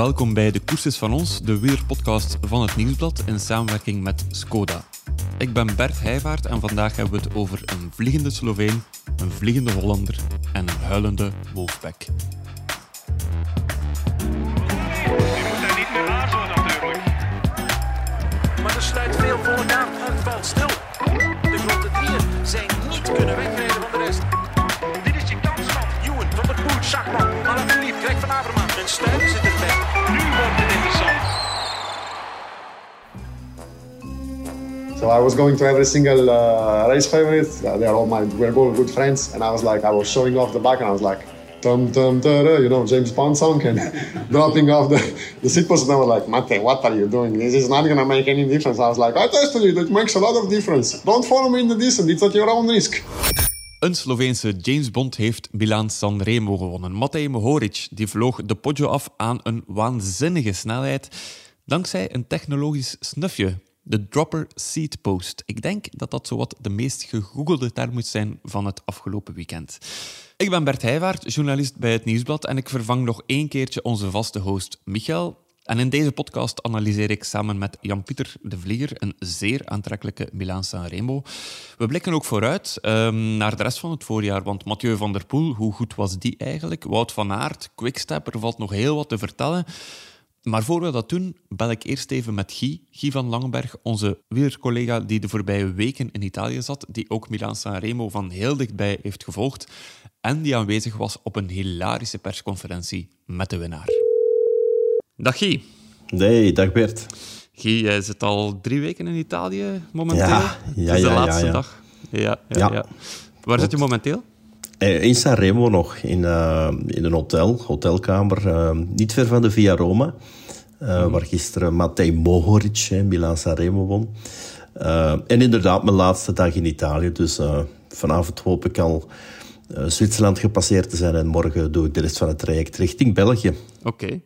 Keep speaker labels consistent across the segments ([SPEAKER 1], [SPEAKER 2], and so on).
[SPEAKER 1] welkom bij De Koers van ons, de weerpodcast van het Nieuwsblad in samenwerking met Skoda. Ik ben Bert Heijvaart en vandaag hebben we het over een vliegende Sloveen, een vliegende Hollander en een huilende Wolfpack.
[SPEAKER 2] So I was going to every single uh, race favorite. Uh, They're all my we're all good friends, and I was like, I was showing off the back, and I was like, you know, James Bond song, and dropping off the the post. And I was like, Mate, what are you doing? This is not gonna make any difference. I was like, I tested it. It makes a lot of difference. Don't follow me in the distance. It's at your own risk.
[SPEAKER 1] Een Sloveense James Bond heeft Milaan San Remo gewonnen. Matej Mohoric die vloog de Poggio af aan een waanzinnige snelheid dankzij een technologisch snufje. De Dropper Seat Post. Ik denk dat dat zowat de meest gegoogelde term moet zijn van het afgelopen weekend. Ik ben Bert Heijvaart, journalist bij het Nieuwsblad en ik vervang nog één keertje onze vaste host Michael. En in deze podcast analyseer ik samen met Jan-Pieter de Vlieger een zeer aantrekkelijke Milaan San Remo. We blikken ook vooruit ehm, naar de rest van het voorjaar, want Mathieu van der Poel, hoe goed was die eigenlijk? Wout van Aert, Quickstep, er valt nog heel wat te vertellen. Maar voor we dat doen, bel ik eerst even met Guy, Guy van Langenberg, onze wielercollega die de voorbije weken in Italië zat, die ook Milaan San Remo van heel dichtbij heeft gevolgd en die aanwezig was op een hilarische persconferentie met de winnaar. Dag Guy.
[SPEAKER 3] Nee, dag Bert.
[SPEAKER 1] Guy, jij zit al drie weken in Italië momenteel.
[SPEAKER 3] Ja, ja,
[SPEAKER 1] Het is de
[SPEAKER 3] ja,
[SPEAKER 1] laatste
[SPEAKER 3] ja.
[SPEAKER 1] dag. Ja, ja,
[SPEAKER 3] Ja.
[SPEAKER 1] ja. Waar zit je momenteel?
[SPEAKER 3] Eh, In Sanremo nog, in, eh, in een hotel, hotelkamer, eh, niet ver van de Via Roma. eh, Waar gisteren Matej Mohoric, hè, Milan Sanremo won. En inderdaad, mijn laatste dag in Italië. Dus vanavond hoop ik al Zwitserland gepasseerd te zijn. En morgen doe ik de rest van het traject richting België.
[SPEAKER 1] Oké.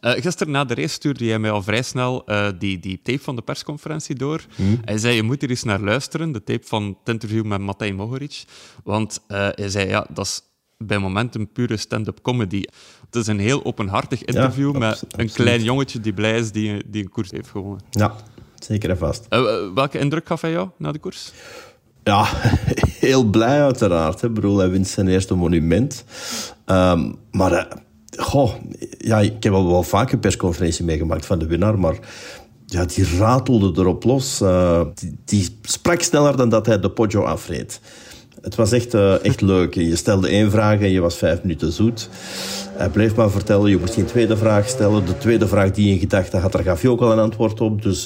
[SPEAKER 1] Eh, gisteren na de race stuurde jij mij al vrij snel eh, die, die tape van de persconferentie door. Hij zei, je moet er eens naar luisteren, de tape van het interview met Matej Mohoric. Want eh, hij zei, ja, dat is bij momenten pure stand-up comedy. Het is een heel openhartig interview met een klein jongetje die blij is die, die een koers heeft gewonnen.
[SPEAKER 3] Ja, zeker en vast.
[SPEAKER 1] Eh, eh, welke indruk gaf hij jou na de koers?
[SPEAKER 3] Ja, heel blij uiteraard. Hè. Ik bedoel, hij wint zijn eerste monument. Ehm, maar, eh, goh, ja, ik heb al wel vaak een persconferentie meegemaakt van de winnaar, maar ja, die ratelde erop los. Eh, die, sprak sneller dan dat hij de Poggio afreed. Het was echt, eh, echt leuk. Je stelde één vraag en je was vijf minuten zoet. Hij bleef maar vertellen, je moest geen tweede vraag stellen. De tweede vraag die je in gedachten had, daar gaf je ook al een antwoord op. Dus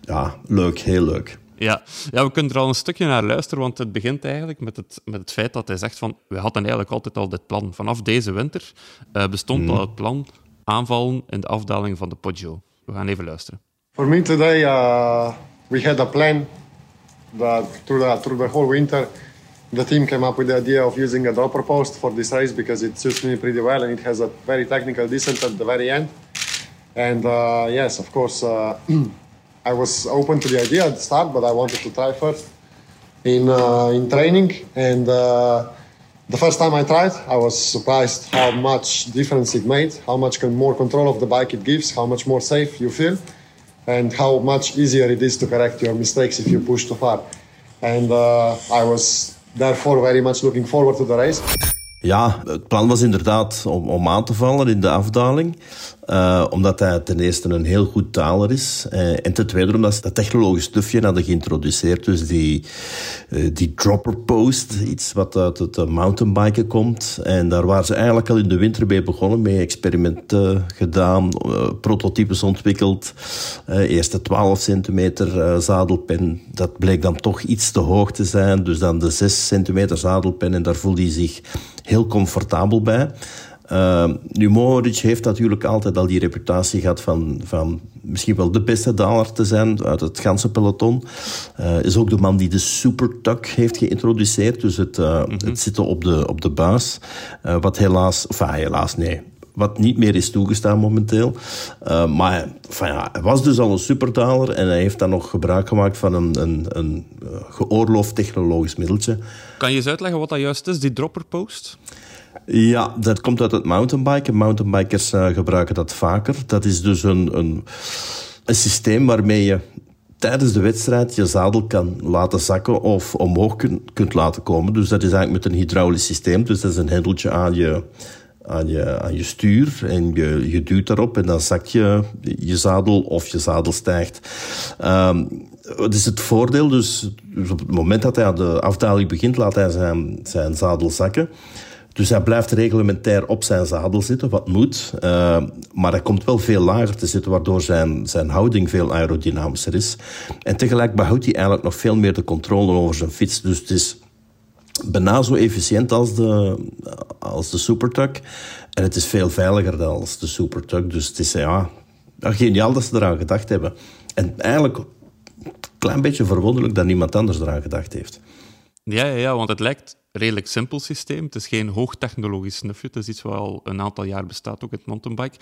[SPEAKER 3] ja, leuk, heel leuk.
[SPEAKER 1] Ja. ja, we kunnen er al een stukje naar luisteren, want het begint eigenlijk met het, met het feit dat hij zegt van we hadden eigenlijk altijd al dit plan. Vanaf deze winter eh, bestond al het plan aanvallen in de afdaling van de Poggio. We gaan even luisteren.
[SPEAKER 2] For me today, uh, we had a plan that through the through the whole winter, the team came up with the idea of using a dropper post for this race because it suits me pretty well and it has a very technical descent at the very end. And uh, yes, of course, uh, I was open to the idea at the start, but I wanted to try first in uh, in training. And uh, the first time I tried, I was surprised how much difference it made, how much more control of the bike it gives, how much more safe you feel, and how much easier it is to correct your mistakes if you push too far. And uh, I was therefore very much looking forward to the race.
[SPEAKER 3] Ja, het plan was inderdaad om, om aan te vallen in de afdaling. Eh, omdat hij ten eerste een heel goed taler is. Eh, en ten tweede omdat ze dat technologisch stufje hadden geïntroduceerd. Dus die, eh, die dropper post, iets wat uit het mountainbiken komt. En daar waren ze eigenlijk al in de winter mee begonnen. Mee experimenten gedaan, prototypes ontwikkeld. Eerst de 12 centimeter zadelpen. Dat bleek dan toch iets te hoog te zijn. Dus dan de 6 centimeter zadelpen. En daar voelde hij zich heel comfortabel bij. Uh, nu, Mohoric heeft natuurlijk altijd al die reputatie gehad van, van misschien wel de beste daler te zijn uit het ganse peloton. Uh, is ook de man die de supertuck heeft geïntroduceerd. Dus het, uh, het zitten op de, op de buis. Uh, wat helaas, of helaas nee, wat niet meer is toegestaan momenteel. Maar enfin ja, hij was dus al een superdaler en hij heeft dan nog gebruik gemaakt van een, een, een geoorloofd technologisch middeltje.
[SPEAKER 1] Kan je eens uitleggen wat dat juist is, die dropper post?
[SPEAKER 3] Ja, dat komt uit het mountainbiken. Mountainbikers uh, gebruiken dat vaker. Dat is dus een, een, een systeem waarmee je tijdens de wedstrijd je zadel kan laten zakken of omhoog kun, kunt laten komen. Dus dat is eigenlijk met een hydraulisch systeem. Dus dat is een hendeltje aan je, aan je, aan je stuur en je, je duwt daarop en dan zakt je je zadel of je zadel stijgt. Um, is het voordeel? Dus, dus, op het moment dat hij aan de afdaling begint, laat hij zijn, zijn zadel zakken. Dus hij blijft reglementair op zijn zadel zitten, wat moet. Uh, maar hij komt wel veel lager te zitten, waardoor zijn, zijn houding veel aerodynamischer is. En tegelijk behoudt hij eigenlijk nog veel meer de controle over zijn fiets. Dus het is bijna zo efficiënt als de, als de Supertruck. En het is veel veiliger dan als de Supertruck. Dus het is ja, geniaal dat ze eraan gedacht hebben. En eigenlijk een klein beetje verwonderlijk dat niemand anders eraan gedacht heeft.
[SPEAKER 1] Ja, ja, ja want het lijkt redelijk simpel systeem. Het is geen hoogtechnologisch snufje. Het is iets wat al een aantal jaar bestaat, ook het mountainbike.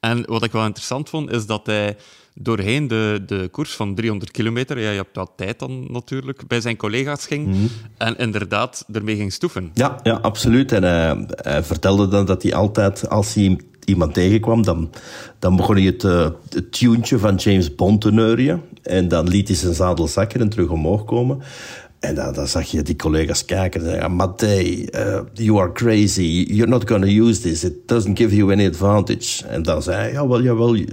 [SPEAKER 1] En wat ik wel interessant vond, is dat hij doorheen de, de koers van 300 kilometer, ja, je hebt wat tijd dan natuurlijk, bij zijn collega's ging mhm. en inderdaad ermee ging stoeven.
[SPEAKER 3] Ja, ja absoluut. En uh, hij vertelde dan dat hij altijd, als hij iemand tegenkwam, dan, dan begon hij het, uh, het van James Bond te neurien. En dan liet hij zijn zadel zakken en terug omhoog komen. En dan, dan, zag je die collega's kijken en zeggen: Matthij, uh, you are crazy. You're not going to use this. It doesn't give you any advantage. En dan zei hij: ja, wel, jawel, je,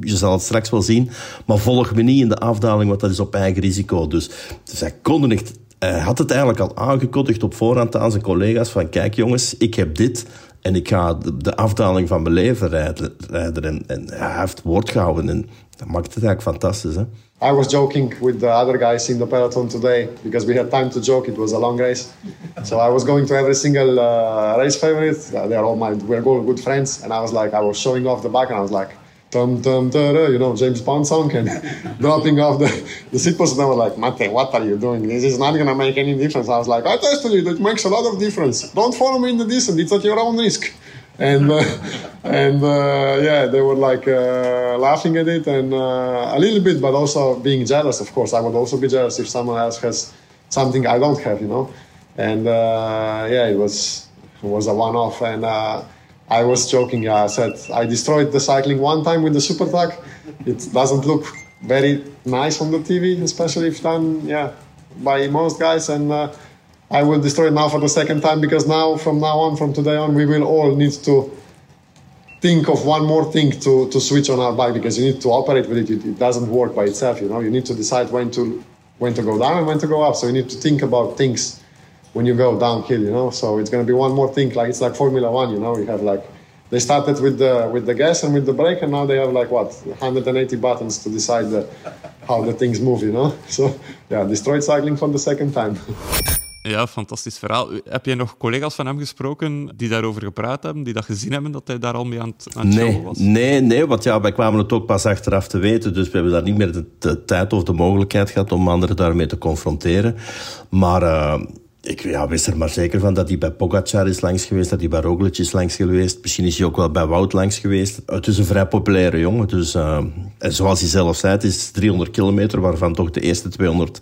[SPEAKER 3] je zal het straks wel zien. Maar volg me niet in de afdaling, want dat is op eigen risico. Dus, dus hij echt. Had het eigenlijk al aangekondigd op voorhand aan zijn collega's: van kijk jongens, ik heb dit. En ik ga de, afdaling van mijn leven rijden. rijden. En, en hij heeft woord gehouden. En dat maakt het eigenlijk fantastisch. Hè?
[SPEAKER 2] I was joking with the other guys in the peloton today because we had time to joke. It was a long race, so I was going to every single uh, race favorite. Uh, they're all my we're all good friends, and I was like, I was showing off the back, and I was like, tum tum tum, you know, James Bond song, and dropping off the the seat post. And they were like, Mate, what are you doing? This is not gonna make any difference. I was like, I tested it. It makes a lot of difference. Don't follow me in the distance. It's at your own risk and uh, and uh, yeah, they were like uh, laughing at it and uh, a little bit, but also being jealous. Of course, I would also be jealous if someone else has something I don't have, you know. And uh, yeah, it was it was a one-off, and uh, I was joking. Yeah, I said I destroyed the cycling one time with the super truck. It doesn't look very nice on the TV, especially if done yeah by most guys and I will destroy it now for the second time because now, from now on, from today on, we will all need to think of one more thing to, to switch on our bike because you need to operate with it. it. doesn't work by itself, you know. You need to decide when to when to go down and when to go up. So you need to think about things when you go downhill, you know. So it's going to be one more thing. Like it's like Formula One, you know. You have like they started with the with the gas and with the brake, and now they have like what 180 buttons to decide the, how the things move, you know. So yeah, destroyed cycling for the second time.
[SPEAKER 1] Ja, fantastisch verhaal. Heb jij nog collega's van hem gesproken die daarover gepraat hebben, die dat gezien hebben, dat hij daar al mee aan het, aan
[SPEAKER 3] nee,
[SPEAKER 1] was?
[SPEAKER 3] Nee, nee, want ja, wij kwamen het ook pas achteraf te weten, dus we hebben daar niet meer de, tijd of de mogelijkheid gehad om anderen daarmee te confronteren. Maar... Uh, ik ja, wist er maar zeker van dat hij bij Pogacar is langs geweest, dat hij bij Roglic is langs geweest. Misschien is hij ook wel bij Wout langs geweest. Het is een vrij populaire jongen. Dus, uh, en zoals hij zelf zei, het is 300 kilometer, waarvan toch de eerste 200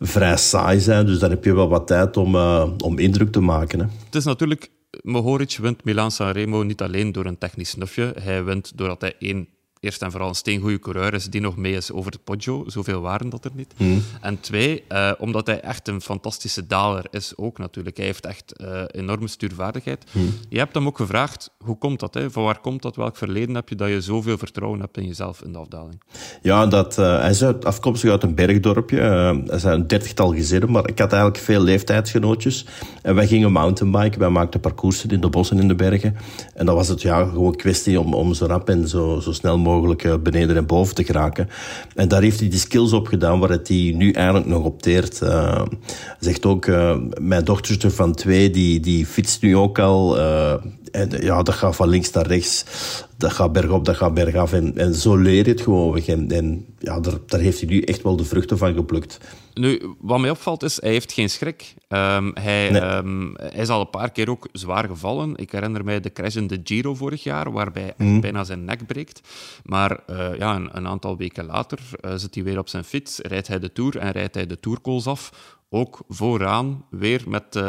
[SPEAKER 3] vrij saai zijn. Dus daar heb je wel wat tijd om, uh, om indruk te maken. Hè.
[SPEAKER 1] Het is natuurlijk, Mohoric wint Milan-San Remo niet alleen door een technisch snufje. Hij wint doordat hij één eerst en vooral een steengoede coureur is die nog mee is over het Poggio. Zoveel waren dat er niet. Hmm. En twee, uh, omdat hij echt een fantastische daler is ook natuurlijk. Hij heeft echt uh, enorme stuurvaardigheid. Hmm. Je hebt hem ook gevraagd, hoe komt dat? Hè? Van waar komt dat? Welk verleden heb je dat je zoveel vertrouwen hebt in jezelf in de afdaling?
[SPEAKER 3] Ja, dat, uh, hij is uit, afkomstig uit een bergdorpje. er zijn een dertigtal gezinnen, maar ik had eigenlijk veel leeftijdsgenootjes. En wij gingen mountainbiken, wij maakten parcoursen in de bossen en in de bergen. En dan was het ja, gewoon een kwestie om, om zo rap en zo, zo snel mogelijk mogelijk eh, beneden en boven te geraken. En daar heeft hij die skills op gedaan waar hij nu eigenlijk nog opteert. Uh, zegt ook, uh, mijn dochtertje van twee, die, die fietst nu ook al. En ja, dat gaat van links naar rechts. Dat gaat bergop, dat gaat bergaf. En, en zo leer je het gewoon. En, en ja, daar, daar heeft hij nu echt wel de vruchten van geplukt.
[SPEAKER 1] Nu, wat mij opvalt is, hij heeft geen schrik. Um, hij, um, hij is al een paar keer ook zwaar gevallen. Ik herinner mij de crash in de Giro vorig jaar, waarbij hij mm. bijna zijn nek breekt. Maar uh, ja, een, een, aantal weken later uh, zit hij weer op zijn fiets, rijdt hij de Tour en rijdt hij de Tourkools af ook vooraan, weer met uh,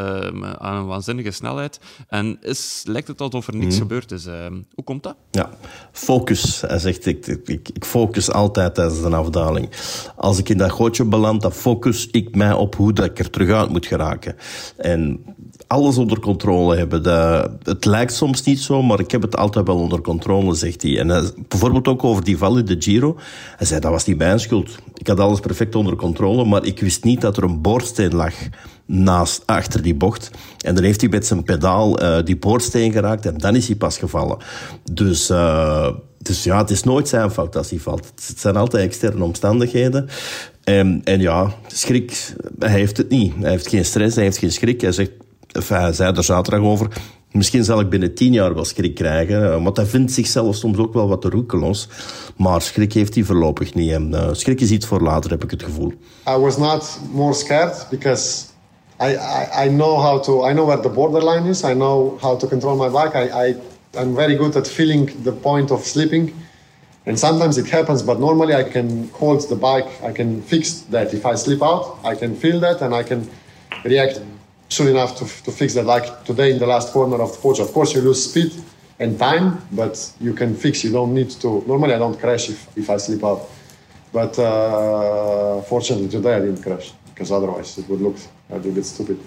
[SPEAKER 1] aan een waanzinnige snelheid. En is, lijkt het alsof er niets mm. gebeurd is. Uh, hoe komt dat?
[SPEAKER 3] Ja, focus. Hij zegt, ik, ik, ik, focus altijd tijdens een afdaling. Als ik in dat gootje beland, dan focus ik mij op hoe dat ik er terug uit moet geraken. En alles onder controle hebben. Dat, het lijkt soms niet zo, maar ik heb het altijd wel onder controle, zegt hij. En hij, bijvoorbeeld ook over die val in de Giro. Hij zei, dat was niet mijn schuld. Ik had alles perfect onder controle, maar ik wist niet dat er een lag naast, achter die bocht. En dan heeft hij met zijn pedaal uh, die boorsteen geraakt en dan is hij pas gevallen. Dus... Uh, dus ja, het is nooit zijn fout als hij valt. Het zijn altijd externe omstandigheden. En, en ja, schrik, hij heeft het niet. Hij heeft geen stress, hij heeft geen schrik. Hij zegt, enfin, hij zei er zaterdag over. Misschien zal ik binnen tien jaar wel schrik krijgen. Want hij vindt zichzelf soms ook wel wat roekeloos. Maar schrik heeft hij voorlopig niet. En uh, schrik is iets voor later, heb ik het gevoel.
[SPEAKER 2] I was not more scared because I, I, I know how to I know where the borderline is. I know how to control my bike. I, I I'm very good at feeling the point of slipping. And sometimes it happens, but normally I can hold the bike. I can fix that. If I slip out, I can feel that and I can react soon enough to, to fix that. Like today in the last corner of the coach, of course you lose speed and time, but you can fix. You don't need to. Normally I don't crash if, if I slip out, but uh, fortunately today I didn't crash because otherwise it would look a little bit stupid.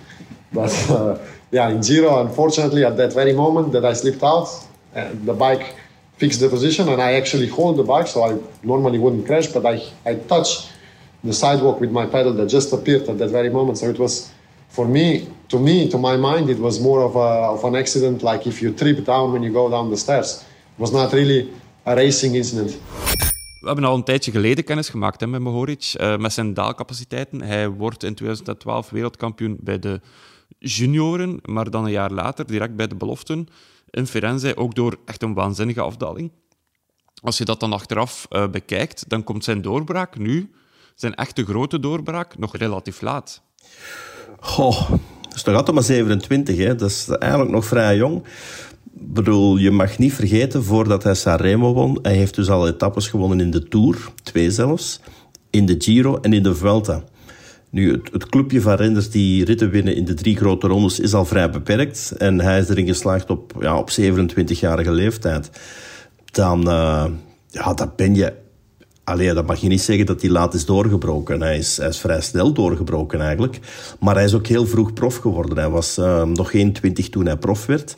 [SPEAKER 2] But uh, yeah, in zero, unfortunately at that very moment that I slipped out, the bike fixed the position and I actually hold the bike, so I normally wouldn't crash, but I I touch the sidewalk with my pedal that just appeared at that very moment. So it was for me, to me, to my mind, it was more of, a, of an accident, like if you trip down when you go down the stairs. It was not really a racing incident.
[SPEAKER 1] We hebben al een tijdje geleden kennis gemaakt hè, met Mohoric, uh, met zijn daalcapaciteiten. Hij wordt in 2012 wereldkampioen bij de junioren, maar dan een jaar later direct bij de beloften in Firenze, ook door echt een waanzinnige afdaling. Als je dat dan achteraf uh, bekijkt, dan komt zijn doorbraak nu, zijn echte grote doorbraak, nog relatief laat.
[SPEAKER 3] Goh, is nog altijd maar 27, hè. dat is eigenlijk nog vrij jong. Bedoel, je mag niet vergeten, voordat hij Sanremo won, hij heeft dus al etappes gewonnen in de Tour, twee zelfs, in de Giro en in de Vuelta. Nu, het, het, clubje van renners die ritten winnen in de drie grote rondes is al vrij beperkt. En hij is erin geslaagd op, ja, op 27-jarige leeftijd. Dan, uh, ja, dan ben je Allee, dat mag je niet zeggen dat hij laat is doorgebroken. Hij is, hij is vrij snel doorgebroken eigenlijk. Maar hij is ook heel vroeg prof geworden. Hij was uh, nog geen twintig toen hij prof werd.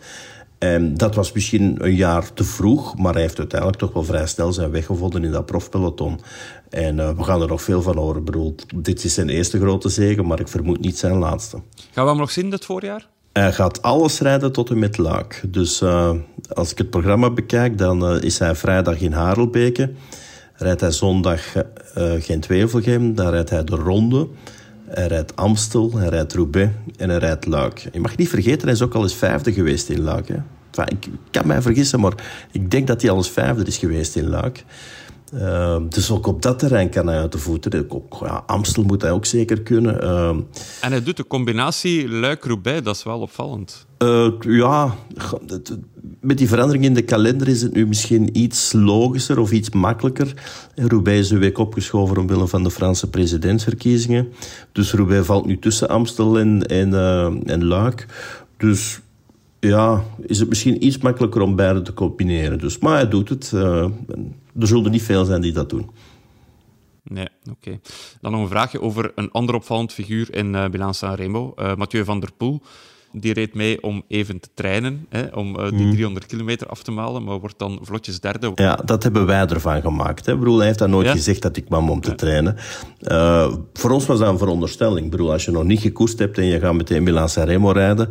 [SPEAKER 3] En dat was misschien een jaar te vroeg, maar hij heeft uiteindelijk toch wel vrij snel zijn weg gevonden in dat profpeloton. En uh, we gaan er nog veel van horen. Ik bedoel, dit is zijn eerste grote zege, maar ik vermoed niet zijn laatste.
[SPEAKER 1] Gaan we hem nog zien dit voorjaar?
[SPEAKER 3] Hij gaat alles rijden tot en met Luik. Dus uh, als ik het programma bekijk, dan uh, is hij vrijdag in Harelbeke rijdt hij zondag uh, Gent-Wevelgem, dan rijdt hij de Ronde. Hij rijdt Amstel, hij rijdt Roubaix en hij rijdt Luik. Je mag niet vergeten, hij is ook al eens vijfde geweest in Luik. Hè. Enfin, ik kan mij vergissen, maar ik denk dat hij al eens vijfde is geweest in Luik. Uh, dus ook op dat terrein kan hij uit de voeten. Ja, Amstel moet hij ook zeker kunnen. Uh,
[SPEAKER 1] en hij doet de combinatie Luik-Roubaix, dat is wel opvallend.
[SPEAKER 3] Uh, ja, met die verandering in de kalender is het nu misschien iets logischer of iets makkelijker. Roubaix is een week opgeschoven omwille van de Franse presidentsverkiezingen. Dus Roubaix valt nu tussen Amstel en, en, en Luik. Dus ja, is het misschien iets makkelijker om beide te combineren. Dus, maar hij doet het. Uh, er zullen niet veel zijn die dat doen.
[SPEAKER 1] Nee, oké. Dan nog een vraagje over een ander opvallend figuur in uh, Milaan Sanremo. Uh, Mathieu van der Poel. Die reed mee om even te trainen, hè, om uh, die 300 mhm. kilometer af te malen, maar wordt dan vlotjes derde.
[SPEAKER 3] Ja, dat hebben wij ervan gemaakt. Hè. Bedoel, hij heeft dat nooit gezegd dat ik kwam om te trainen. Uh, voor ons was dat een veronderstelling. Bedoel, als je nog niet gekoest hebt en je gaat meteen Milan Sanremo rijden,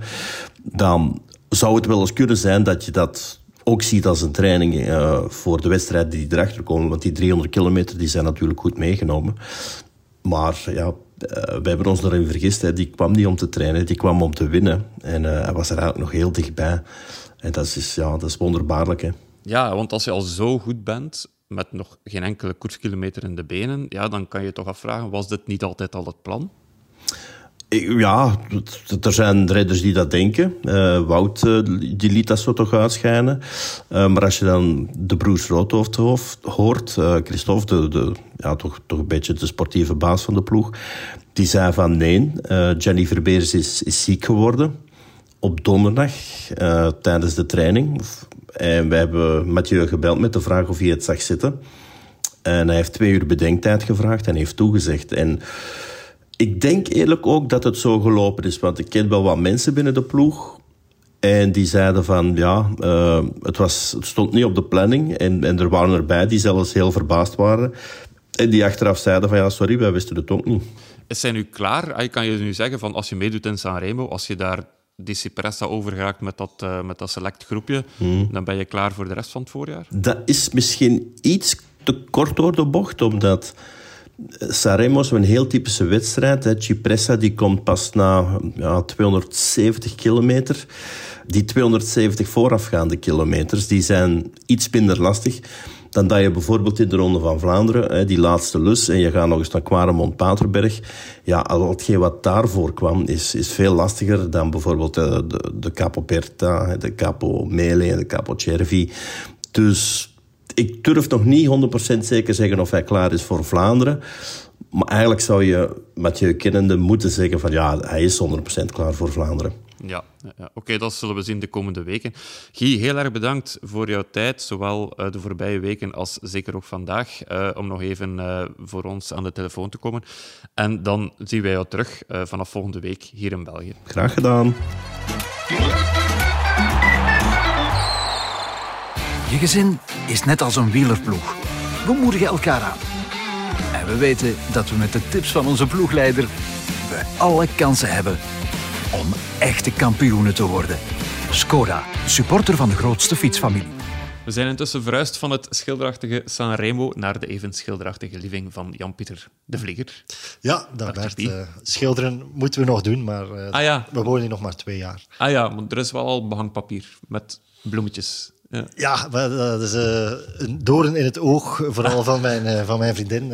[SPEAKER 3] dan zou het wel eens kunnen zijn dat je dat ook ziet als een training uh, voor de wedstrijden die erachter komen. Want die 300 kilometer die zijn natuurlijk goed meegenomen. Maar ja, we hebben ons erin vergist. Hè. Die kwam niet om te trainen, die kwam om te winnen. En uh, hij was er eigenlijk nog heel dichtbij. En dat is, ja, dat is wonderbaarlijk. Hè.
[SPEAKER 1] Ja, want als je al zo goed bent, met nog geen enkele koerskilometer in de benen, ja, dan kan je toch afvragen, was dit niet altijd al het plan?
[SPEAKER 3] Ja, er zijn rijders die dat denken. Uh, Wout uh, die liet dat zo toch uitschijnen. Uh, maar als je dan de broers Roodhoofd hoort, Christophe, de, de, ja, toch, toch een beetje de sportieve baas van de ploeg, die zei van nee, Jenny Verbeers is, is ziek geworden op donderdag tijdens de training. En wij hebben Mathieu gebeld met de vraag of hij het zag zitten. En hij heeft twee uur bedenktijd gevraagd en heeft toegezegd. En ik denk eerlijk ook dat het zo gelopen is. Want ik ken wel wat mensen binnen de ploeg. En die zeiden van, ja, uh, het, was, het stond niet op de planning. En, en er waren erbij die zelfs heel verbaasd waren. En die achteraf zeiden van, ja, sorry, wij wisten het ook niet.
[SPEAKER 1] Is zij nu klaar? Ah, kan je nu zeggen van, als je meedoet in Sanremo, als je daar die Cipressa overgeraakt met dat, uh, met dat select groepje, hmm. dan ben je klaar voor de rest van het voorjaar?
[SPEAKER 3] Dat is misschien iets te kort door de bocht, omdat Sanremo is een heel typische wedstrijd. Hè. Cipressa die komt pas na ja, 270 kilometer. Die 270 voorafgaande kilometers die zijn iets minder lastig dan dat je bijvoorbeeld in de Ronde van Vlaanderen, hè, die laatste lus, en je gaat nog eens naar Quaremont-Paterberg. Ja, al hetgeen wat daarvoor kwam, is, is veel lastiger dan bijvoorbeeld de, de, de Capo Perta, de Capo Mele en de Capo Cervi. Dus ik durf nog niet 100% zeker zeggen of hij klaar is voor Vlaanderen. Maar eigenlijk zou je met je kennende moeten zeggen van ja, hij is 100% klaar voor Vlaanderen.
[SPEAKER 1] Ja, ja. oké, dat zullen we zien de komende weken. Guy, heel erg bedankt voor jouw tijd, zowel uh, de voorbije weken als zeker ook vandaag, uh, om nog even uh, voor ons aan de telefoon te komen. En dan zien wij jou terug vanaf volgende week hier in België.
[SPEAKER 3] Graag gedaan.
[SPEAKER 4] Je gezin is net als een wielerploeg. We moedigen elkaar aan. En we weten dat we met de tips van onze ploegleider we alle kansen hebben om echte kampioenen te worden. Skoda, supporter van de grootste fietsfamilie.
[SPEAKER 1] We zijn intussen verhuisd van het schilderachtige Sanremo naar de even schilderachtige living van Jan-Pieter de Vlieger.
[SPEAKER 5] Ja, dat werd uh, schilderen moeten we nog doen, maar uh, ah, ja. we wonen hier nog maar twee jaar.
[SPEAKER 1] Ah ja, maar er is wel al behangpapier met bloemetjes
[SPEAKER 5] ja, ja dat is uh, een doorn in het oog, vooral van mijn, uh, van mijn vriendin.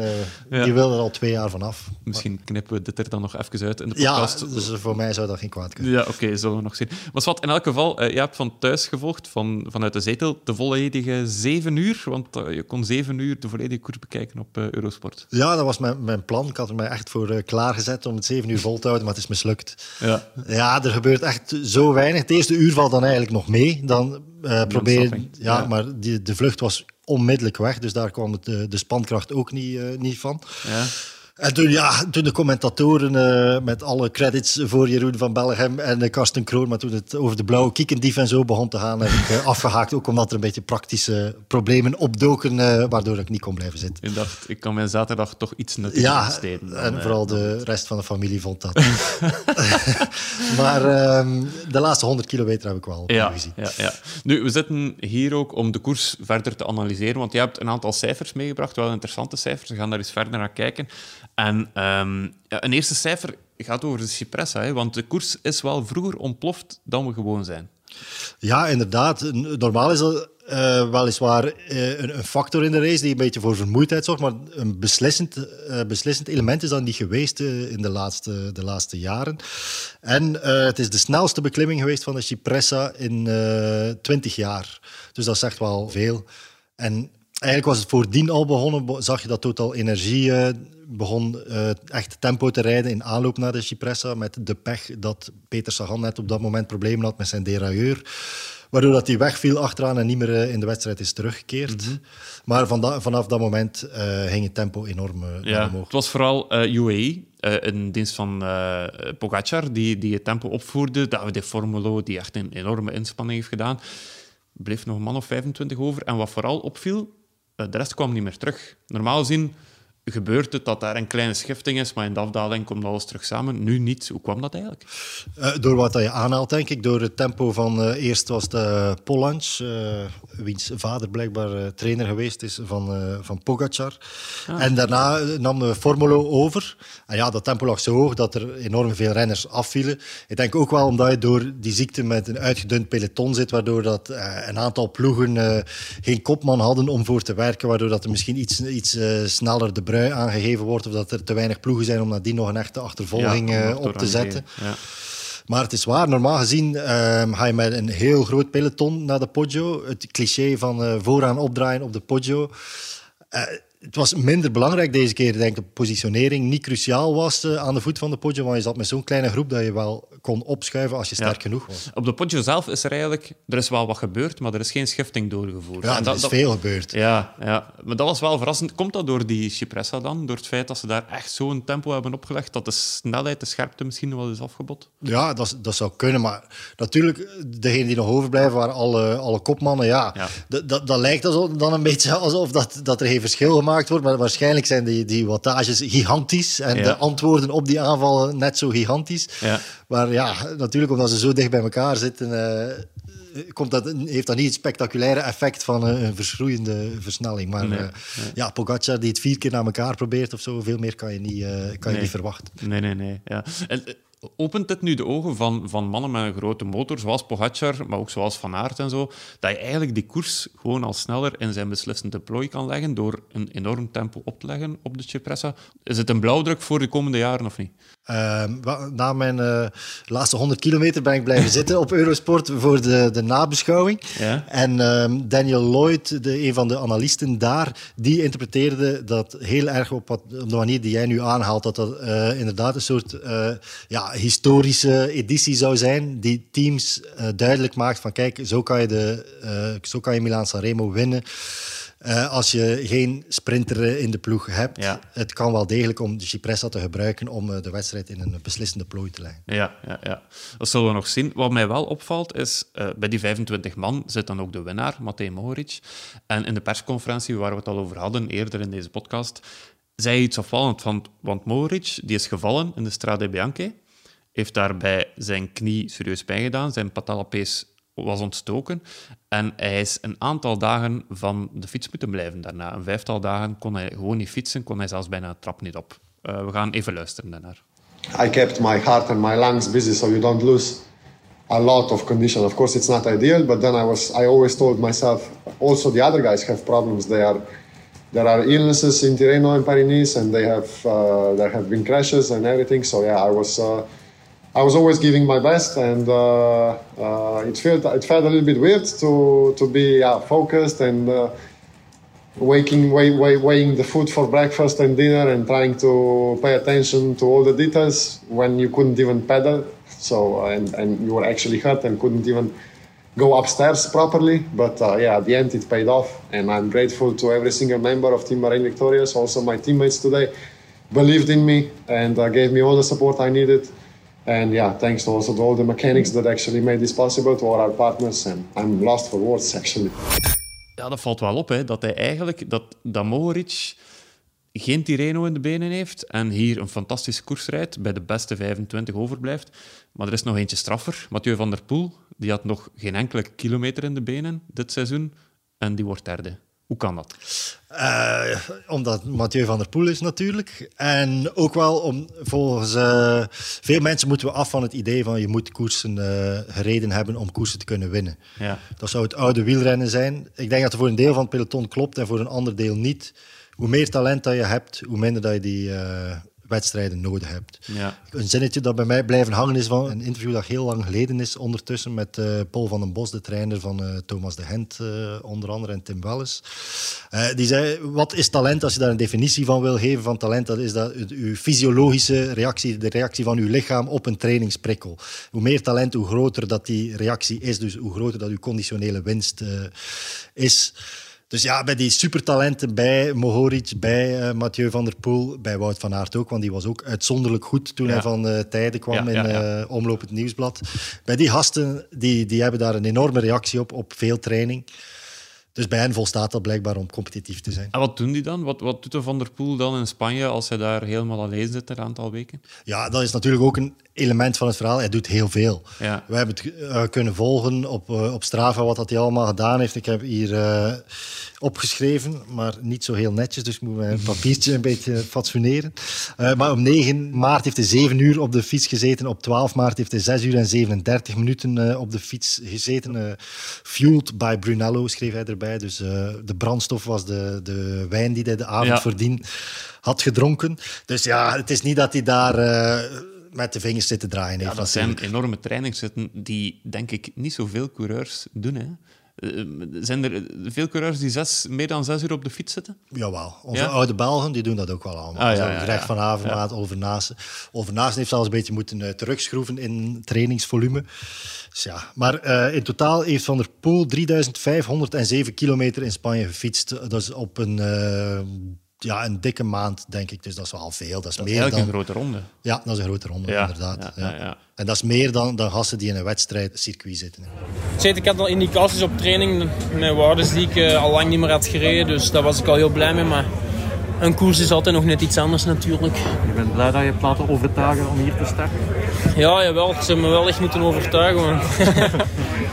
[SPEAKER 5] Die wil er al twee jaar vanaf.
[SPEAKER 1] Misschien knippen we dit er dan nog even uit in de podcast.
[SPEAKER 5] Ja, dus voor mij zou dat geen kwaad kunnen.
[SPEAKER 1] Ja, oké, okay, zullen we nog zien. Maar wat, in elk geval, je hebt van thuis gevolgd, van, vanuit de zetel, de volledige zeven uur. Want je kon zeven uur de volledige koers bekijken op Eurosport.
[SPEAKER 5] Ja, dat was mijn, mijn plan. Ik had er mij echt voor klaargezet om het zeven uur vol te houden, maar het is mislukt. Ja. ja, er gebeurt echt zo weinig. Het eerste uur valt dan eigenlijk nog mee. Dan uh, proberen. Ja, maar die, de vlucht was onmiddellijk weg, dus daar kwam het, de, de spankracht ook niet, uh, niet van. Ja. En toen, ja, toen de commentatoren, uh, met alle credits voor Jeroen van Bellegem en uh, Karsten Kroon, maar toen het over de blauwe kiekendief en zo begon te gaan, heb ik uh, afgehaakt. Ook omdat er een beetje praktische problemen opdoken, waardoor ik niet kon blijven zitten.
[SPEAKER 1] Ik dacht, ik kan mijn zaterdag toch iets nuttiger ja, besteden.
[SPEAKER 5] Ja, en vooral de rest van de familie vond dat. maar ehm, de laatste 100 kilometer heb ik wel
[SPEAKER 1] ja,
[SPEAKER 5] gezien.
[SPEAKER 1] Ja, ja. Nu, we zitten hier ook om de koers verder te analyseren, want je hebt een aantal cijfers meegebracht, wel interessante cijfers. We gaan daar eens verder naar kijken. En ja, een eerste cijfer gaat over de Cipressa, hè, want de koers is wel vroeger ontploft dan we gewoon zijn.
[SPEAKER 5] Ja, inderdaad. Normaal is dat uh, weliswaar uh, een, een, factor in de race die een beetje voor vermoeidheid zorgt, maar een beslissend, uh, beslissend element is dat niet geweest in de laatste, de laatste jaren. En het is de snelste beklimming geweest van de Cipressa in 20 jaar. Dus dat zegt wel veel. En Eigenlijk was het voordien al begonnen, zag je dat Total Energie uh, begon uh, echt tempo te rijden in aanloop naar de Cipressa, met de pech dat Peter Sagan net op dat moment problemen had met zijn derailleur, waardoor dat hij wegviel achteraan en niet meer uh, in de wedstrijd is teruggekeerd. Mm -hmm. Maar van vanaf dat moment ging het tempo enorm ja, omhoog.
[SPEAKER 1] Het was vooral UAE, in dienst van Pogacar, die, die het tempo opvoerde. Davide Formulo, die echt een enorme inspanning heeft gedaan. Bleef nog een man of 25 over. En wat vooral opviel, eh, de rest kwam niet meer terug. Normaal gezien gebeurt het dat daar een kleine schifting is, maar in de afdaling komt alles terug samen. Nu niet. Hoe kwam dat eigenlijk?
[SPEAKER 5] Uh, door wat je aanhaalt, denk ik. Door het tempo van... Uh, eerst was het uh, Polans, wiens vader blijkbaar trainer geweest is van, van Pogacar. Ah. En daarna nam Formulo over. En ja, dat tempo lag zo hoog dat er enorm veel renners afvielen. Ik denk ook wel omdat je door die ziekte met een uitgedund peloton zit, waardoor dat een aantal ploegen geen kopman hadden om voor te werken, waardoor dat er misschien iets, iets sneller de brui aangegeven wordt of dat er te weinig ploegen zijn om nadien nog een echte achtervolging
[SPEAKER 1] Ja,
[SPEAKER 5] eh, op te zetten.
[SPEAKER 1] Ja.
[SPEAKER 5] Maar het is waar, normaal gezien ehm, ga je met een heel groot peloton naar de Poggio. Het cliché van eh, vooraan opdraaien op de Poggio. Eh, het was minder belangrijk deze keer, denk ik, de positionering niet cruciaal was eh, aan de voet van de Poggio, want je zat met zo'n kleine groep dat je wel kon opschuiven als je
[SPEAKER 1] Ja.
[SPEAKER 5] sterk genoeg was.
[SPEAKER 1] Op de Poggio zelf is er eigenlijk... Er is wel wat gebeurd, maar er is geen schifting doorgevoerd.
[SPEAKER 5] Ja,
[SPEAKER 1] En
[SPEAKER 5] er is veel gebeurd.
[SPEAKER 1] Ja, ja, maar dat was wel verrassend. Komt dat door die Cipressa dan? Door het feit dat ze daar echt zo'n tempo hebben opgelegd, dat de snelheid, de scherpte misschien wel is afgebot?
[SPEAKER 5] Ja, dat, dat zou kunnen. Maar natuurlijk, degenen die nog overblijven waren alle, alle kopmannen. Ja,
[SPEAKER 1] Ja.
[SPEAKER 5] Dat, dat, dat lijkt alsof, dan een beetje alsof dat, dat er geen verschil gemaakt wordt. Maar waarschijnlijk zijn die, die wattages gigantisch. En
[SPEAKER 1] Ja.
[SPEAKER 5] de antwoorden op die aanvallen net zo gigantisch.
[SPEAKER 1] Ja.
[SPEAKER 5] Maar ja, natuurlijk omdat ze zo dicht bij elkaar zitten... eh, Komt dat, heeft dat niet het spectaculaire effect van een, een verschroeiende versnelling. Maar
[SPEAKER 1] Nee,
[SPEAKER 5] eh, ja, Pogacar die het vier keer naar elkaar probeert of zo, veel meer kan je niet, eh, kan je
[SPEAKER 1] Nee.
[SPEAKER 5] niet verwachten.
[SPEAKER 1] Nee, nee, nee. Ja. En, eh, opent het nu de ogen van, van mannen met een grote motor, zoals Pogacar, maar ook zoals Van Aert en zo, dat je eigenlijk die koers gewoon al sneller in zijn beslissende plooi kan leggen door een enorm tempo op te leggen op de Cipressa? Is het een blauwdruk voor de komende jaren of niet?
[SPEAKER 5] Ehm, na mijn eh, laatste 100 kilometer ben ik blijven zitten op Eurosport voor de, de nabeschouwing.
[SPEAKER 1] Ja.
[SPEAKER 5] En ehm, Daniel Lloyd, de, een van de analisten daar, die interpreteerde dat heel erg op, wat, op de manier die jij nu aanhaalt, dat dat eh, inderdaad een soort eh, ja, historische editie zou zijn, die teams duidelijk maakt van kijk, zo kan je, de, zo kan je Milaan Sanremo winnen. Eh, als je geen sprinter eh, in de ploeg hebt,
[SPEAKER 1] Ja.
[SPEAKER 5] het kan wel degelijk om de Cipressa te gebruiken om eh, de wedstrijd in een beslissende plooi te leggen.
[SPEAKER 1] Ja, ja, ja. Dat zullen we nog zien. Wat mij wel opvalt is, eh, bij die 25 man zit dan ook de winnaar, Matej Mohoric. En in de persconferentie waar we het al over hadden, eerder in deze podcast, zei hij iets opvallend. Van, want Mohoric die is gevallen in de Strade Bianche, heeft daarbij zijn knie serieus pijn gedaan, zijn patellapees was ontstoken en hij is een aantal dagen van de fiets moeten blijven daarna. Een vijftal dagen kon hij gewoon niet fietsen, kon hij zelfs bijna de trap niet op. Eh, we gaan even luisteren daarnaar.
[SPEAKER 2] I kept my heart and my lungs busy so you don't lose a lot of condition. Of course, it's not ideal, but then I was I always told myself also the other guys have problems. They are there are illnesses in Tirreno and Paris, and they have uh, there have been crashes and everything. So yeah, I was. Uh, I was always giving my best, and uh, uh, it felt it felt a little bit weird to to be yeah, focused and uh, waking, weigh, weigh, weighing the food for breakfast and dinner and trying to pay attention to all the details when you couldn't even pedal. So uh, and, and you were actually hurt and couldn't even go upstairs properly. But uh, yeah, at the end it paid off, and I'm grateful to every single member of Team Marine Victorious, also my teammates today, believed in me and uh, gave me all the support I needed. And yeah, thanks also to all the mechanics that actually made this possible, to all our partners, and I'm lost for words actually.
[SPEAKER 1] Ja, dat valt wel op, hè, dat hij eigenlijk, dat, dat geen Tirreno in de benen heeft en hier een fantastische koers rijdt, bij de beste 25 overblijft. Maar er is nog eentje straffer, Mathieu van der Poel, die had nog geen enkele kilometer in de benen dit seizoen en die wordt derde. Hoe kan dat?
[SPEAKER 5] Eh, omdat Mathieu van der Poel is natuurlijk. En ook wel om, volgens eh, veel mensen moeten we af van het idee van je moet koersen eh, gereden hebben om koersen te kunnen winnen.
[SPEAKER 1] Ja.
[SPEAKER 5] Dat zou het oude wielrennen zijn. Ik denk dat er voor een deel van het peloton klopt en voor een ander deel niet. Hoe meer talent dat je hebt, hoe minder dat je die wedstrijden nodig hebt.
[SPEAKER 1] Ja.
[SPEAKER 5] Een zinnetje dat bij mij blijven hangen is van een interview dat heel lang geleden is ondertussen met eh, Paul van den Bos, de trainer van eh, Thomas de Gent eh, onder andere en Tim Welles. Die zei, wat is talent? Als je daar een definitie van wil geven van talent, dat is dat uw fysiologische reactie, de reactie van uw lichaam op een trainingsprikkel. Hoe meer talent, hoe groter dat die reactie is, dus hoe groter dat uw conditionele winst is. Dus ja, bij die supertalenten, bij Mohoric, bij eh, Mathieu van der Poel, bij Wout van Aert ook, want die was ook uitzonderlijk goed toen
[SPEAKER 1] Ja.
[SPEAKER 5] hij van eh, tijden kwam
[SPEAKER 1] Ja, ja,
[SPEAKER 5] in eh, Omloop het Nieuwsblad. Bij die gasten, die, die hebben daar een enorme reactie op, op veel training. Dus bij hen volstaat dat blijkbaar om competitief te zijn.
[SPEAKER 1] En wat doen die dan? Wat, wat doet de Van der Poel dan in Spanje als hij daar helemaal alleen zit een aantal weken?
[SPEAKER 5] Ja, dat is natuurlijk ook een element van het verhaal. Hij doet heel veel.
[SPEAKER 1] Ja.
[SPEAKER 5] We hebben het eh, kunnen volgen op, eh, op Strava wat dat hij allemaal gedaan heeft. Ik heb hier eh, opgeschreven, maar niet zo heel netjes, dus ik moet mijn papiertje een beetje fatsoeneren. Maar op 9 maart heeft hij 7 uur op de fiets gezeten. Op 12 maart heeft hij 6 uur en 37 minuten op de fiets gezeten. Fueled by Brunello, schreef hij erbij. Erbij. Dus eh, de brandstof was de, de wijn die hij de avond
[SPEAKER 1] Ja.
[SPEAKER 5] voordien had gedronken. Dus ja, het is niet dat hij daar eh, met de vingers zit te draaien.
[SPEAKER 1] Ja,
[SPEAKER 5] heeft
[SPEAKER 1] dat zijn enorme trainingszitten die, denk ik, niet zoveel coureurs doen. Hè. Eh, zijn er veel coureurs die zes, meer dan zes uur op de fiets zitten?
[SPEAKER 5] Jawel, onze
[SPEAKER 1] Ja?
[SPEAKER 5] oude Belgen die doen dat ook wel allemaal.
[SPEAKER 1] Ah, ja, ja, ja.
[SPEAKER 5] van Avermaat. Oliver Naassen heeft zelfs een beetje moeten eh, terugschroeven in trainingsvolume. Dus ja. Maar eh, in totaal heeft Van der Poel 3507 kilometer in Spanje gefietst. Dat is op een, eh, ja, een dikke maand, denk ik. Dus dat is wel veel. Dat is meer dan...
[SPEAKER 1] een grote ronde.
[SPEAKER 5] Ja, dat is een grote ronde,
[SPEAKER 1] Ja,
[SPEAKER 5] inderdaad.
[SPEAKER 1] ja, ja, ja.
[SPEAKER 5] En dat is meer dan, dan gasten die in een wedstrijd circuit zitten.
[SPEAKER 6] Het, ik had al indicaties op training met waardes die ik eh, al lang niet meer had gereden. Dus daar was ik al heel blij mee. Maar een koers is altijd nog net iets anders natuurlijk.
[SPEAKER 7] Je bent blij dat je hebt laten overtuigen om hier te starten?
[SPEAKER 6] Ja, jawel. Ze hebben me wel echt moeten overtuigen. Man.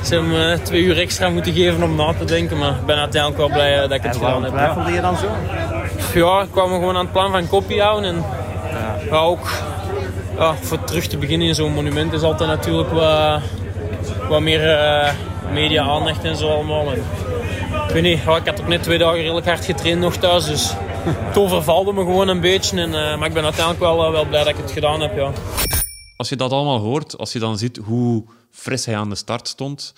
[SPEAKER 6] Ze hebben me twee uur extra moeten geven om na te denken. Maar ik ben uiteindelijk wel blij eh, dat ik het
[SPEAKER 7] En
[SPEAKER 6] gedaan
[SPEAKER 7] waarom
[SPEAKER 6] heb.
[SPEAKER 7] twijfelde je dan zo?
[SPEAKER 6] Ja, ik kwam gewoon aan het plan van kopie houden. En ja, ook ja, voor terug te beginnen in zo'n monument is altijd natuurlijk wat, wat meer eh, media-aandacht en zo allemaal. En, ik weet niet, ik had ook net twee dagen redelijk hard getraind nog thuis. Dus het overvalde me gewoon een beetje. En, eh, maar ik ben uiteindelijk wel, eh, wel blij dat ik het gedaan heb. Ja.
[SPEAKER 1] Als je dat allemaal hoort, als je dan ziet hoe fris hij aan de start stond,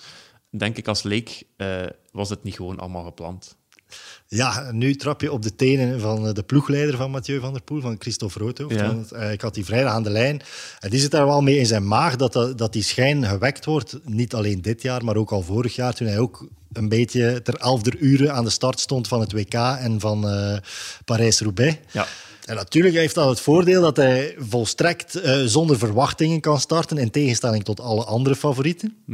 [SPEAKER 1] denk ik als leek, eh, was het niet gewoon allemaal gepland.
[SPEAKER 5] Ja, nu trap je op de tenen van eh, de ploegleider van Mathieu van der Poel, van Christophe Roodhoofd.
[SPEAKER 1] Ja.
[SPEAKER 5] Want, eh, ik had die vrijdag aan de lijn. En die zit daar wel mee in zijn maag dat, dat, dat die schijn gewekt wordt. Niet alleen dit jaar, maar ook al vorig jaar, toen hij ook een beetje ter elfder uren aan de start stond van het WK en van eh, Parijs-Roubaix.
[SPEAKER 1] Ja.
[SPEAKER 5] En natuurlijk heeft dat het voordeel dat hij volstrekt zonder verwachtingen kan starten, in tegenstelling tot alle andere favorieten.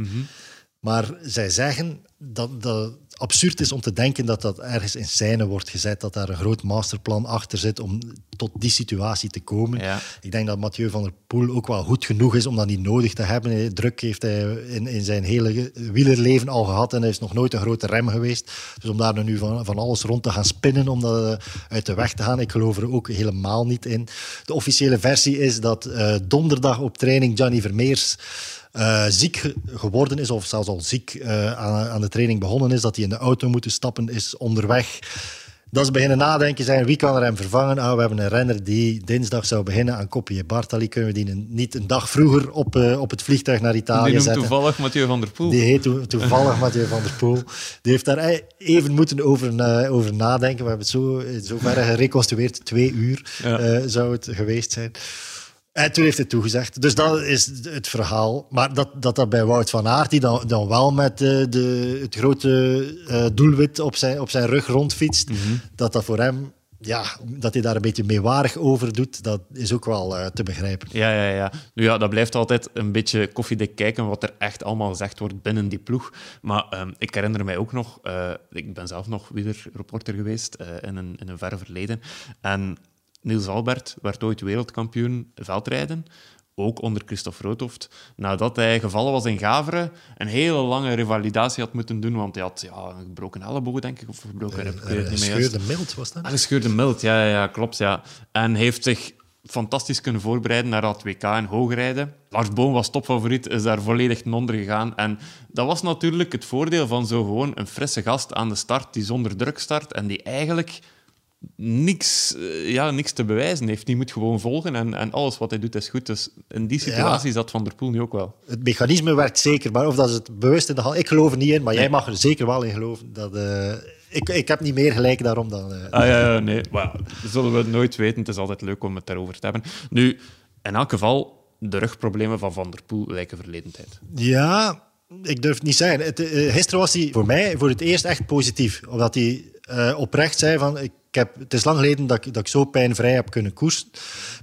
[SPEAKER 5] Maar zij zeggen dat dat absurd is om te denken dat dat ergens in scène wordt gezet, dat daar een groot masterplan achter zit om tot die situatie te komen.
[SPEAKER 1] Ja.
[SPEAKER 5] Ik denk dat Mathieu van der Poel ook wel goed genoeg is om dat niet nodig te hebben. Druk heeft hij in, in zijn hele wielerleven al gehad en hij is nog nooit een grote rem geweest. Dus om daar nu van, van alles rond te gaan spinnen om dat eh, uit de weg te gaan, ik geloof er ook helemaal niet in. De officiële versie is dat eh, donderdag op training Gianni Vermeers eh, ziek ge- geworden is, of zelfs al ziek eh, aan, aan de training begonnen is, dat hij in de auto moet stappen is onderweg. Dat ze beginnen nadenken zijn, wie kan er hem vervangen? Ah, we hebben een renner die dinsdag zou beginnen aan Coppi Bartali. Kunnen we die een- niet een dag vroeger op, eh, op het vliegtuig naar
[SPEAKER 1] Die
[SPEAKER 5] Italië
[SPEAKER 1] noemt
[SPEAKER 5] zetten?
[SPEAKER 1] toevallig Mathieu van der Poel.
[SPEAKER 5] Die heet to- toevallig Mathieu van der Poel. Die heeft daar even moeten over, over nadenken. We hebben het zo, zoverre gereconstrueerd. Twee uur
[SPEAKER 1] Ja.
[SPEAKER 5] zou het geweest zijn. En toen heeft hij toegezegd. Dus dat is het verhaal. Maar dat dat, dat bij Wout van Aert, die dan, dan wel met eh, de, het grote eh, doelwit op zijn, op zijn rug rondfietst, dat dat voor hem... Ja, dat hij daar een beetje meewarig over doet, dat is ook wel eh, te begrijpen.
[SPEAKER 1] Ja, ja, ja. Nu ja, dat blijft altijd een beetje koffiedik kijken wat er echt allemaal gezegd wordt binnen die ploeg. Maar ehm, ik herinner mij ook nog, ik ben zelf nog wielerreporter geweest eh, in, een, in een ver verleden. En Niels Albert werd ooit wereldkampioen veldrijden. Ook onder Christophe Roodhoft. Nadat hij gevallen was in Gaveren, een hele lange revalidatie had moeten doen. Want hij had ja, een gebroken elleboog, denk ik, of een gebroken rib. Ik weet het
[SPEAKER 5] Eh,
[SPEAKER 1] niet meer juist.
[SPEAKER 5] Scheurde mild was dat?
[SPEAKER 1] Ah, gescheurde mild, ja, ja, klopt. Ja. En heeft zich fantastisch kunnen voorbereiden naar dat WK in hoogrijden. Lars Boom was topfavoriet, is daar volledig ten onder gegaan. En dat was natuurlijk het voordeel van zo gewoon een frisse gast aan de start die zonder druk start en die eigenlijk niks, eh, ja, niks te bewijzen heeft. Die moet gewoon volgen en, en alles wat hij doet is goed. Dus in die situatie zat Van der Poel nu ook wel.
[SPEAKER 5] Het mechanisme werkt zeker, maar of dat is het bewust in de hand... Ik geloof er niet in, maar jij mag er zeker wel in geloven. Dat, eh, ik, ik heb niet meer gelijk daarom dan... eh,
[SPEAKER 1] Ah, ja, ja, nee. Maar dat zullen we nooit weten. Het is altijd leuk om het daarover te hebben. Nu, in elk geval, de rugproblemen van Van der Poel lijken verleden tijd.
[SPEAKER 5] Ja, ik durf het niet zeggen. Het, gisteren was hij voor mij voor het eerst echt positief. Omdat hij oprecht zei van... Ik heb, het is lang geleden dat ik, dat ik zo pijnvrij heb kunnen koersen.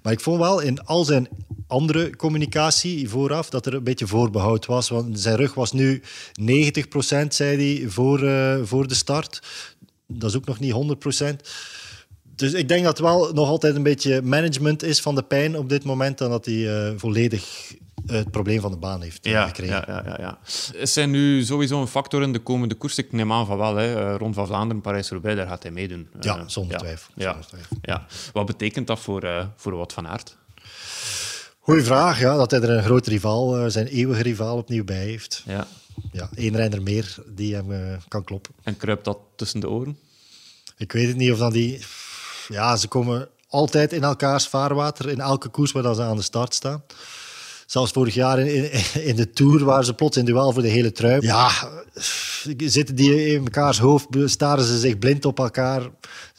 [SPEAKER 5] Maar ik vond wel in al zijn andere communicatie vooraf dat er een beetje voorbehoud was. Want zijn rug was nu 90% zei hij, voor, eh, voor de start. Dat is ook nog niet 100% Dus ik denk dat het wel nog altijd een beetje management is van de pijn op dit moment. Dan dat hij eh, volledig het probleem van de baan heeft eh,
[SPEAKER 1] Ja,
[SPEAKER 5] gekregen.
[SPEAKER 1] ja, ja, ja, ja. Is hij nu sowieso een factor in de komende koers? Ik neem aan van wel. Hè. Eh, Rond van Vlaanderen, Parijs-Roubaix, daar gaat hij meedoen.
[SPEAKER 5] Ja,
[SPEAKER 1] Eh,
[SPEAKER 5] zonder twijfel,
[SPEAKER 1] Ja,
[SPEAKER 5] zonder twijfel.
[SPEAKER 1] ja. Wat betekent dat voor, eh voor Wout van Aert?
[SPEAKER 5] Goeie vraag, ja, dat hij er een grote rivaal, zijn eeuwige rivaal opnieuw bij heeft.
[SPEAKER 1] Ja.
[SPEAKER 5] Ja, één renner meer die hem kan kloppen.
[SPEAKER 1] En kruipt dat tussen de oren?
[SPEAKER 5] Ik weet het niet of dan die... Ja, ze komen altijd in elkaars vaarwater in elke koers waar ze aan de start staan. Zelfs vorig jaar in, in, in de Tour waren ze plots in duel voor de hele trui. Ja, zitten die in mekaars hoofd, staren ze zich blind op elkaar. Er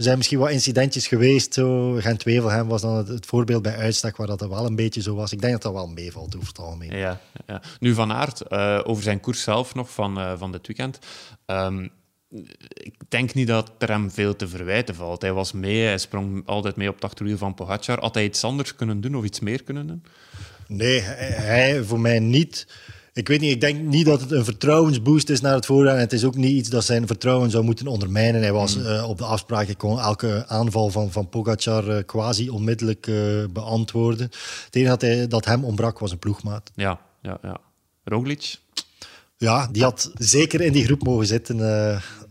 [SPEAKER 5] zijn misschien wat incidentjes geweest. Zo. Gent-Wevelgem was dan het, het voorbeeld bij uitstak waar dat wel een beetje zo was. Ik denk dat dat wel meevalt over het algemeen.
[SPEAKER 1] Ja, ja. Nu Van Aert, eh, over zijn koers zelf nog van, eh, van dit weekend. Ehm, ik denk niet dat er hem veel te verwijten valt. Hij was mee, hij sprong altijd mee op het achterwiel van Pogacar. Had hij iets anders kunnen doen of iets meer kunnen doen?
[SPEAKER 5] Nee, hij, voor mij niet. Ik weet niet, ik denk niet dat het een vertrouwensboost is naar het voorjaar. En het is ook niet iets dat zijn vertrouwen zou moeten ondermijnen. Hij was eh, op de afspraak, hij kon elke aanval van, van Pogacar eh, quasi onmiddellijk eh, beantwoorden. Het enige dat, hij, dat hem ontbrak was een ploegmaat.
[SPEAKER 1] Ja, ja, ja. Roglic?
[SPEAKER 5] Ja, die had zeker in die groep mogen zitten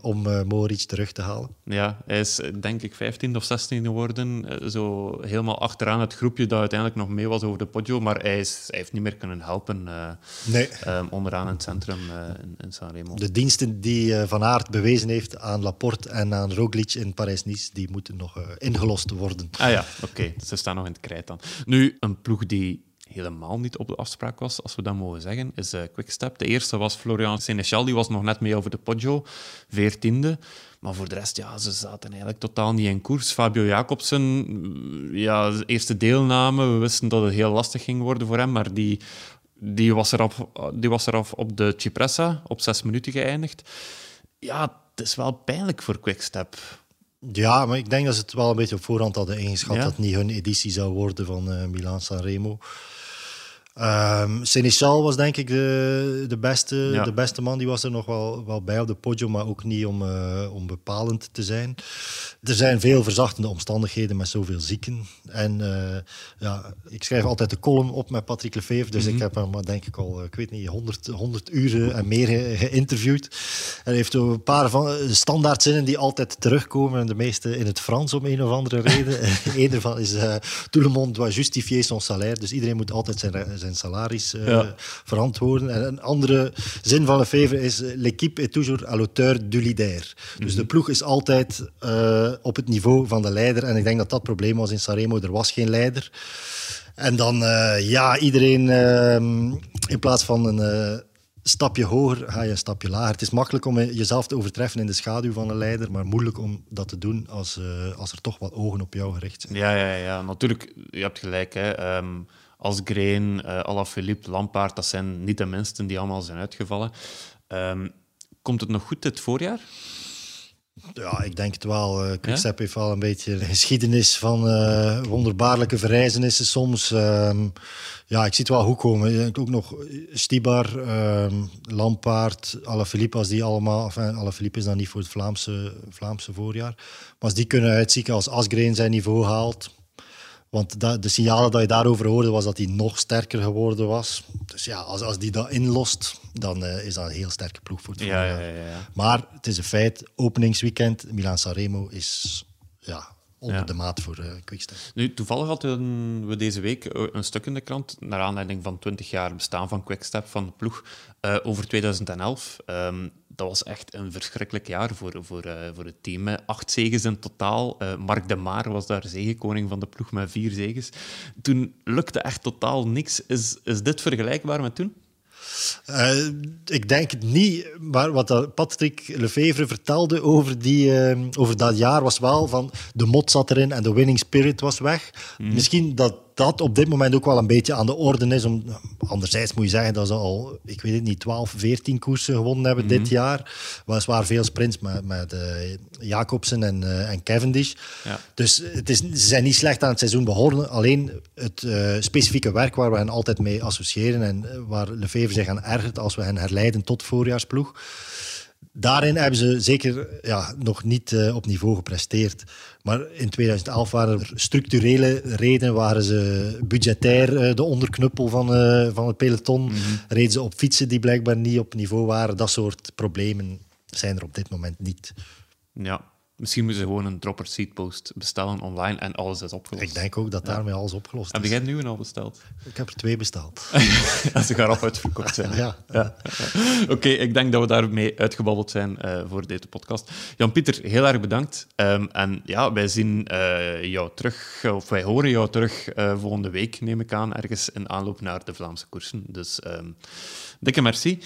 [SPEAKER 5] om uh, Moritz terug te halen.
[SPEAKER 1] Ja, hij is denk ik 15 of 16 geworden. eh, Zo helemaal achteraan het groepje dat uiteindelijk nog mee was over de Poggio. Maar hij, is, hij heeft niet meer kunnen helpen eh,
[SPEAKER 5] Nee.
[SPEAKER 1] ehm, onderaan in het centrum in, in Sanremo.
[SPEAKER 5] De diensten die Van Aert bewezen heeft aan Laporte en aan Roglic in Parijs-Nice, die moeten nog ingelost worden.
[SPEAKER 1] Ah ja, oké. Ze staan nog in het krijt dan. Nu, een ploeg die helemaal niet op de afspraak was, als we dat mogen zeggen, is eh, Quickstep. De eerste was Florian Sénéchal, die was nog net mee over de Poggio, veertiende. Maar voor de rest, ja, ze zaten eigenlijk totaal niet in koers. Fabio Jacobsen, mm, ja, eerste deelname. We wisten dat het heel lastig ging worden voor hem, maar die, die, was, eraf, die was eraf op de Cipressa, op zes minuten geëindigd. Ja, het is wel pijnlijk voor Quickstep.
[SPEAKER 5] Ja, maar ik denk dat ze het wel een beetje op voorhand hadden ingeschat
[SPEAKER 1] Ja?
[SPEAKER 5] dat het niet hun editie zou worden van eh Milan Sanremo. Ehm Seneschal was denk ik de, de, beste,
[SPEAKER 1] Ja.
[SPEAKER 5] de beste man. Die was er nog wel, wel bij op de podium, maar ook niet om, eh, om bepalend te zijn. Er zijn veel verzachtende omstandigheden met zoveel zieken. En eh, ja, ik schrijf altijd de column op met Patrick Lefevre, dus ik heb hem maar denk ik al, eh, ik weet niet, 100, 100 uren en meer ge- geïnterviewd. En hij heeft een paar van eh, standaardzinnen die altijd terugkomen, en de meeste in het Frans om een of andere reden. Eén daarvan is eh, Tout le monde doit justifier son salaire. Dus iedereen moet altijd zijn, zijn salaris eh,
[SPEAKER 1] Ja.
[SPEAKER 5] verantwoorden. En een andere zin van Lefevre is eh, l'équipe est toujours à l'auteur du leader. Dus de ploeg is altijd eh, op het niveau van de leider. En ik denk dat dat probleem was in Sanremo. Er was geen leider. En dan, ja, iedereen ehm, in plaats van een stapje hoger, ga je een stapje lager. Het is makkelijk om jezelf te overtreffen in de schaduw van een leider, maar moeilijk om dat te doen als, als er toch wat ogen op jou gericht zijn.
[SPEAKER 1] Ja, ja, ja. Natuurlijk, je hebt gelijk. Hè. Ehm, als Green, eh Alaphilippe, Lampaard, dat zijn niet de minsten die allemaal zijn uitgevallen. Ehm, komt het nog goed dit voorjaar?
[SPEAKER 5] Ja, ik denk het wel. Eh Quickstep heeft wel een beetje een geschiedenis van eh, wonderbaarlijke verrijzenissen soms. Ehm, ja, ik zie het wel goed komen. Ik denk ook nog Stibar, ehm Lampaard, Alaphilippe, als die allemaal... Enfin, Alaphilippe is dan niet voor het Vlaamse, Vlaamse voorjaar. Maar als die kunnen uitzieken, als Asgreen zijn niveau haalt... Want de signalen dat je daarover hoorde, was dat hij nog sterker geworden was. Dus ja, als, als die dat inlost, dan eh, is dat een heel sterke ploeg voor het
[SPEAKER 1] Ja, ja, ja, ja.
[SPEAKER 5] Maar het is een feit, openingsweekend, Milan Sanremo is ja, onder
[SPEAKER 1] Ja.
[SPEAKER 5] de maat voor eh Quickstep.
[SPEAKER 1] Nu, toevallig hadden we deze week eh, een stuk in de krant, naar aanleiding van 20 jaar bestaan van Quickstep, van de ploeg, eh, over 2011. Ehm, dat was echt een verschrikkelijk jaar voor, voor, eh, voor het team. hè. Acht zegens in totaal. Eh, Mark de Maar was daar zegenkoning van de ploeg met vier zegens. Toen lukte echt totaal niks. Is, is dit vergelijkbaar met toen?
[SPEAKER 5] Eh, ik denk het niet, maar wat Patrick Lefevre vertelde over, die, over dat jaar was wel van de mot zat erin en de winning spirit was weg. Misschien dat dat op dit moment ook wel een beetje aan de orde is. Om, anderzijds moet je zeggen dat ze al, ik weet het niet, 12, 14 koersen gewonnen hebben dit jaar. Weliswaar veel sprints met, met eh, Jacobsen en, eh, en Cavendish.
[SPEAKER 1] Ja.
[SPEAKER 5] Dus het is, ze zijn niet slecht aan het seizoen begonnen. Alleen het eh, specifieke werk waar we hen altijd mee associëren en waar Lefevre zich aan ergert als we hen herleiden tot voorjaarsploeg. Daarin hebben ze zeker ja, nog niet eh, op niveau gepresteerd. Maar in 2011 waren er structurele redenen. Waren ze budgetair eh, de onderknuppel van, eh, van het peloton. Reden ze op fietsen die blijkbaar niet op niveau waren. Dat soort problemen zijn er op dit moment niet.
[SPEAKER 1] Ja. Misschien moeten ze gewoon een dropper seatpost bestellen online en alles is opgelost.
[SPEAKER 5] Ik denk ook dat daarmee alles opgelost
[SPEAKER 1] Heb
[SPEAKER 5] is.
[SPEAKER 1] jij het nieuwe al besteld?
[SPEAKER 5] Ik heb er twee besteld.
[SPEAKER 1] Als ze gaan op uitverkocht zijn.
[SPEAKER 5] Ja.
[SPEAKER 1] Ja. Oké, ik denk dat we daarmee uitgebabbeld zijn eh, voor deze podcast. Jan-Pieter, heel erg bedankt. Ehm, en ja, wij zien eh, jou terug, of wij horen jou terug eh, volgende week, neem ik aan, ergens in aanloop naar de Vlaamse koersen. Dus ehm, dikke merci.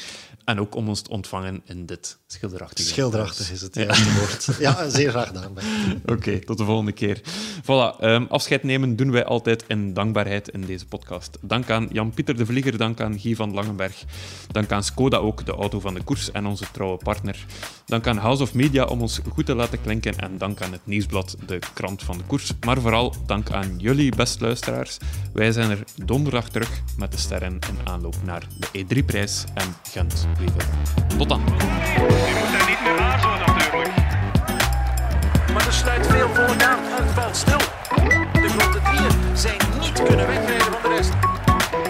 [SPEAKER 1] En ook om ons te ontvangen in dit schilderachtige
[SPEAKER 5] Schilderachtig is het
[SPEAKER 1] Ja.
[SPEAKER 5] woord. Ja, zeer graag gedaan.
[SPEAKER 1] Oké, tot de volgende keer. Voilà, ehm, afscheid nemen doen wij altijd in dankbaarheid in deze podcast. Dank aan Jan-Pieter de Vlieger, dank aan Guy van Langenberg, dank aan Skoda ook, de auto van de koers en onze trouwe partner. Dank aan House of Media om ons goed te laten klinken en dank aan het Nieuwsblad, de krant van de koers. Maar vooral dank aan jullie, best luisteraars. Wij zijn er donderdag terug met de sterren in aanloop naar de E3-prijs en Gent-Wevelgem. Tot dan!
[SPEAKER 4] Sluit veel voor aan en het valt stil. De grote vier zijn niet kunnen wegrijden van de rest.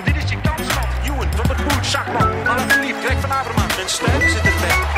[SPEAKER 4] Dit is je kansman. Ewan, van het boet, Schakman, lief, Greg van Avermaat en Stuyven zit erbij.